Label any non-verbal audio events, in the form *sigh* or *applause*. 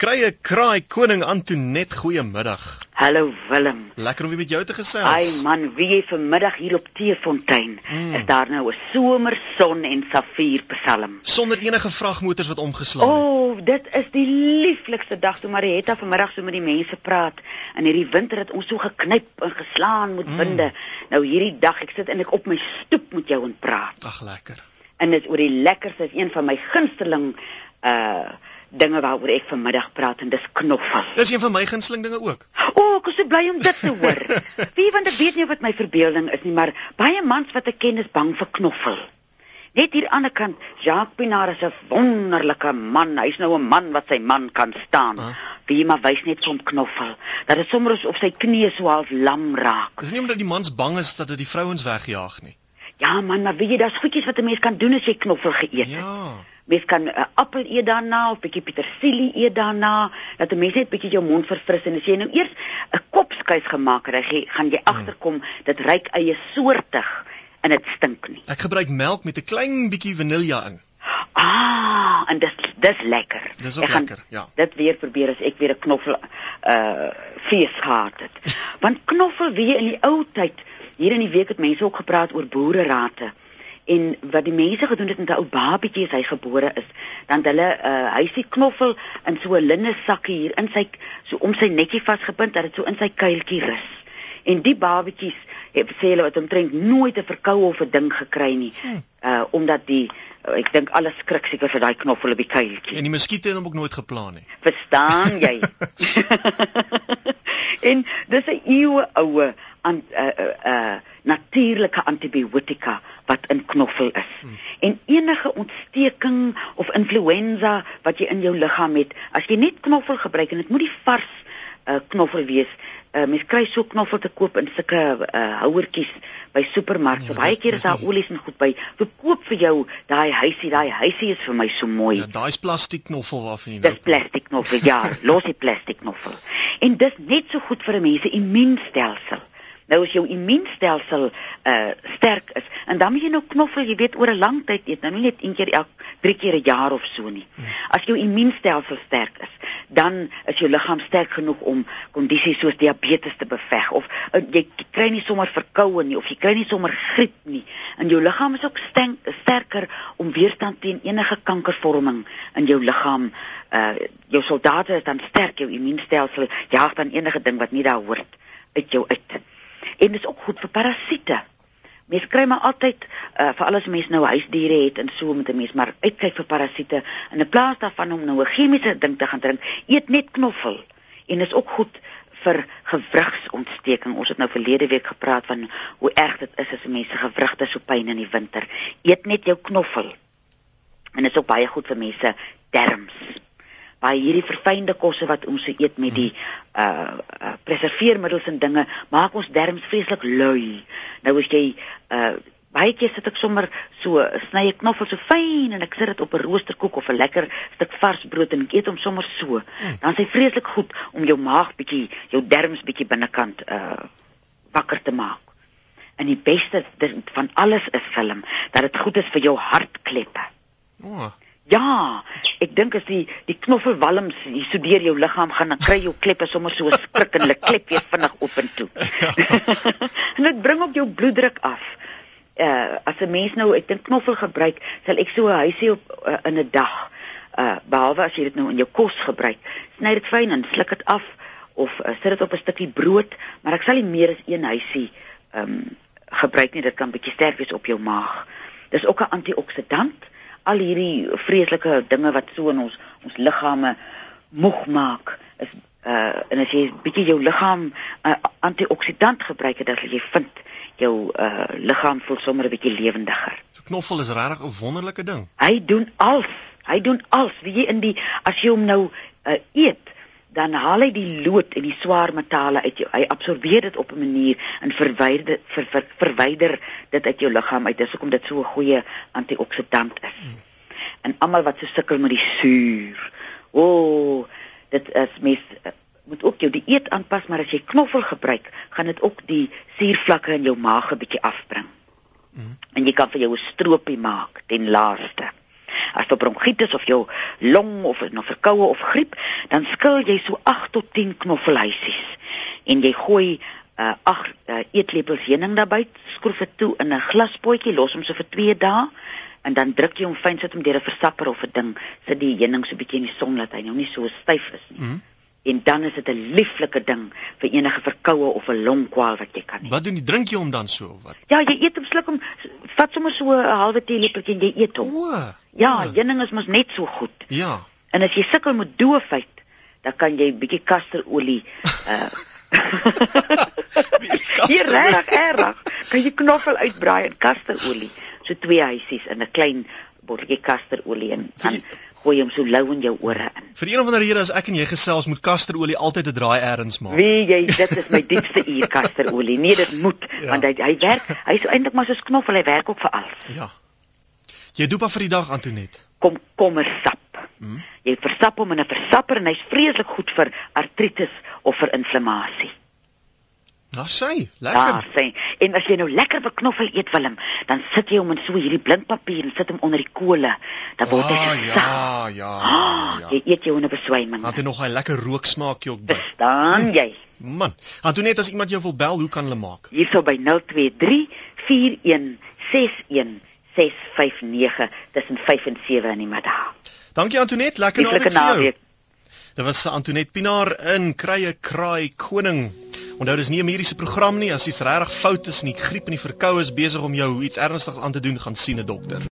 Krye kraai koning Antonet, goeiemiddag. Hallo Willem. Lekker om weer met jou te gesels. Ai man, wie jy vanmiddag hier op Teefontein. Mm. Is daar nou 'n somerson en safier psalm. Sonder enige vragmotors wat omgeslaan het. O, oh, dit is die lieflikste dag toe Marietta vanmiddag so met die mense praat. In hierdie winter het ons so geknyp en geslaan met winde. Mm. Nou hierdie dag ek sit en ek op my stoep met jou en praat. Ag lekker. En dit oor die lekkerste is een van my gunsteling uh dinge waaroor ek vanmiddag praat en dis knoffel. Dis een van my gunsteling dinge ook. O, oh, ek is so bly om dit te hoor. *laughs* Wie want ek weet nie wat my verbeelding is nie, maar baie mans wat ek ken is bang vir knoffel. Net hier aan die kant, Jacques Pinaar is 'n wonderlike man. Hy's nou 'n man wat sy man kan staan. Huh? Wie maar wys net vir hom knoffel. Dat dit sommer of sy knie so half lam raak. Dis nie omdat die mans bang is dat dit die vrouens wegjaag nie. Ja man, maar weet jy, daar's goedjies wat 'n mens kan doen as jy knoffel geëet het. Ja. Mens kan 'n uh, appel eet daarna of 'n bietjie petersilie eet daarna, dat 'n mens net bietjie jou mond verfris en as jy nou eers 'n kopskuis gemaak het, gaan jy agterkom dit ruik eie soortig en dit stink nie. Ek gebruik melk met 'n klein bietjie vanilja in. Ah, en dit dis lekker. Dis ook gaan, lekker, ja. Dit weer probeer as ek weer 'n knoffel uh fees gehad het. *laughs* Want knoffel wie in die ou tyd, hier in die week het mense ook gepraat oor boererate en wat die mense gedoen het met 'n ou babietjie as hy gebore is, dan hulle uh, hy sien knoffel in so 'n linne sakkie hier in sy so om sy netjie vasgebind dat dit so in sy kuiltjie rus. En die babietjies het sê hulle wat omtrent nooit 'n verkoue of 'n ding gekry nie. Uh omdat die ek dink alles skrik seker vir daai knoffel op die kuiltjie. En die muskiete het hom ook nooit geplan nie. Verstaan jy? *laughs* *laughs* en dis 'n eeue oue aan uh uh, uh natuurlike antibiotika wat in knoffel is. Hmm. En enige ontsteking of influenza wat jy in jou liggaam het, as jy net knoffel gebruik en dit moet die vars uh, knoffel wees. Uh, mens kry so knoffel te koop in sulke uh, houertjies by supermarkte. Ja, Baie keer is daar olies en goed by. Verkoop vir jou daai huisie, daai huisie is vir my so mooi. Ja, daai's plastiek knoffel waarvan jy nou. Dis plastiek knoffel, ja, los die plastiek knoffel. En dis net so goed vir 'n mens se immuunstelsel. Nou as jou immuunstelsel uh sterk is en dan moet jy nou knoffel, jy weet oor 'n lang tyd eet, nou nie net een keer elk 3 keer 'n jaar of so nie. Hmm. As jou immuunstelsel sterk is, dan is jou liggaam sterk genoeg om kondisies soos diabetes te beveg of uh, jy kry nie sommer verkoue nie of jy kry nie sommer griep nie. En jou liggaam is ook stenk, sterker om weerstand teen enige kankervorming in jou liggaam. Uh jou soldate is dan sterk, jou immuunstelsel jaag dan enige ding wat nie daar hoort uit jou uit. En dis ook goed vir parasiete. Mens kry maar altyd uh, vir alles mense nou huisdiere het en so met 'n mens maar uitkyk vir parasiete in 'n plaas daarvan om nou 'n chemiese ding te gaan drink, eet net knoffel. En dis ook goed vir gewrigsontsteking. Ons het nou verlede week gepraat van hoe erg dit is as mense gewrigte so pyn in die winter. Eet net jou knoffel. En dit is ook baie goed vir mense darmes by hierdie verfynde kosse wat ons eet met die uh, uh preserveermiddels en dinge maak ons darmes vreeslik lui. Nou as jy uh baie keer sit ek sommer so sny ek knoffel so fyn en ek sit dit op 'n roosterkoek of 'n lekker stuk vars brood en ek eet hom sommer so. Hmm. Dan is hy vreeslik goed om jou maag bietjie jou darmes bietjie binnekant uh wakker te maak. En die beste van alles is film dat dit goed is vir jou hartkleppe. Oh. Ja, ek dink as die die knoffelwalms hier so deur jou liggaam gaan, dan kry jou kleppe sommer so skrik en hulle klep weer vinnig op en toe. *laughs* en dit bring ook jou bloeddruk af. Uh as 'n mens nou ek dink knoffel gebruik, sal ek so 'n huisie op uh, in 'n dag. Uh behalwe as jy dit nou in jou kos gebruik, sny dit fyn en sluk dit af of uh, sit dit op 'n stukkie brood, maar ek sal nie meer as een huisie um gebruik nie, dit kan bietjie sterk wees op jou maag. Dis ook 'n antioksidant al hierdie vreeslike dinge wat so in ons ons liggame moeg maak is uh en as jy bietjie jou liggaam uh, antioksidant gebruik het dat jy vind jou uh liggaam voel sommer 'n bietjie lewendiger. So knoffel is regtig 'n wonderlike ding. Hy doen alles. Hy doen alles. Wie jy in die as jy hom nou uh eet, dan haal hy die lood en die swaar metale uit jou. Hy absorbeer dit op 'n manier en verwyder ver, ver, verwyder dit uit jou liggaam uit. Dis hoekom dit so 'n goeie antioksidant is. Hmm. En almal wat so sukkel met die suur. O, oh, dit is mes moet ook jou dieet aanpas, maar as jy knoffel gebruik, gaan dit ook die suurvlakke in jou maag 'n bietjie afbring. Hmm. En jy kan vir jou 'n stroopie maak ten laaste. As dit bronkietis of jou long of 'n verkoue of griep, dan skil jy so 8 tot 10 knoffelhuisies en jy gooi uh ag uh, eetlepels heuning daarbey, skroef dit toe in 'n glaspotjie, los hom so vir 2 dae en dan druk jy hom fyn sit hom deur 'n versapper of 'n ding, sit die heuning so bietjie in die son laat hy nou nie so styf is nie. Mm -hmm. En dan is dit 'n lieflike ding vir enige verkoue of 'n longkwaal wat jy kan hê. Wat doen jy? Drink jy hom dan so of wat? Ja, jy eet hom sluk hom vat sommer so 'n halwe teelepeltjie en jy eet hom. O. Ja, heuning is mos net so goed. Ja. En as jy sukkel met doofheid, dan kan jy bietjie kasterolie *laughs* uh *laughs* Hier reg erg. Kan jy knoffel uitbraai in kasterolie. So twee huisies in 'n klein botteltjie kasterolie en dan gooi hom so lou in jou ore in. Vir een of ander rede as ek en jy gesels moet kasterolie altyd 'n draai erns maak. Wie jy, dit is my diepste uur kasterolie. Nee, dit moet ja. want hy hy werk, hy's eintlik maar soos knoffel, hy werk ook vir alles. Ja. Jy doop af vir die dag Antonet. Komkommersap. Hmm? Jy versap hom in 'n versapper en hy's vreeslik goed vir artritis of vir inflammasie. Nou sê, lekker. Ja, sê. En as jy nou lekker beknoffel eet Willem, dan sit jy hom in so hierdie blindpapier en sit hom onder die kole. Dan word hy Ah, so ja, sag. ja, Ah, ja. Jy eet jou in 'n beswyming. Het hy nog 'n lekker rooksmaakie ook by. Verstaan jy? Man, Antonet as iemand jou wil bel, hoe kan hulle maak? Hierso by 023 41 61 659 tussen 5 en 7 in die middag. Dankie Antonet, lekker naweek vir jou. naweek. Dit was Antonet Pinaar in Krye Kraai Koning. Onthou dis nie 'n mediese program nie, as iets regtig fout is en die griep en die verkoue is besig om jou iets ernstigs aan te doen, gaan sien 'n dokter.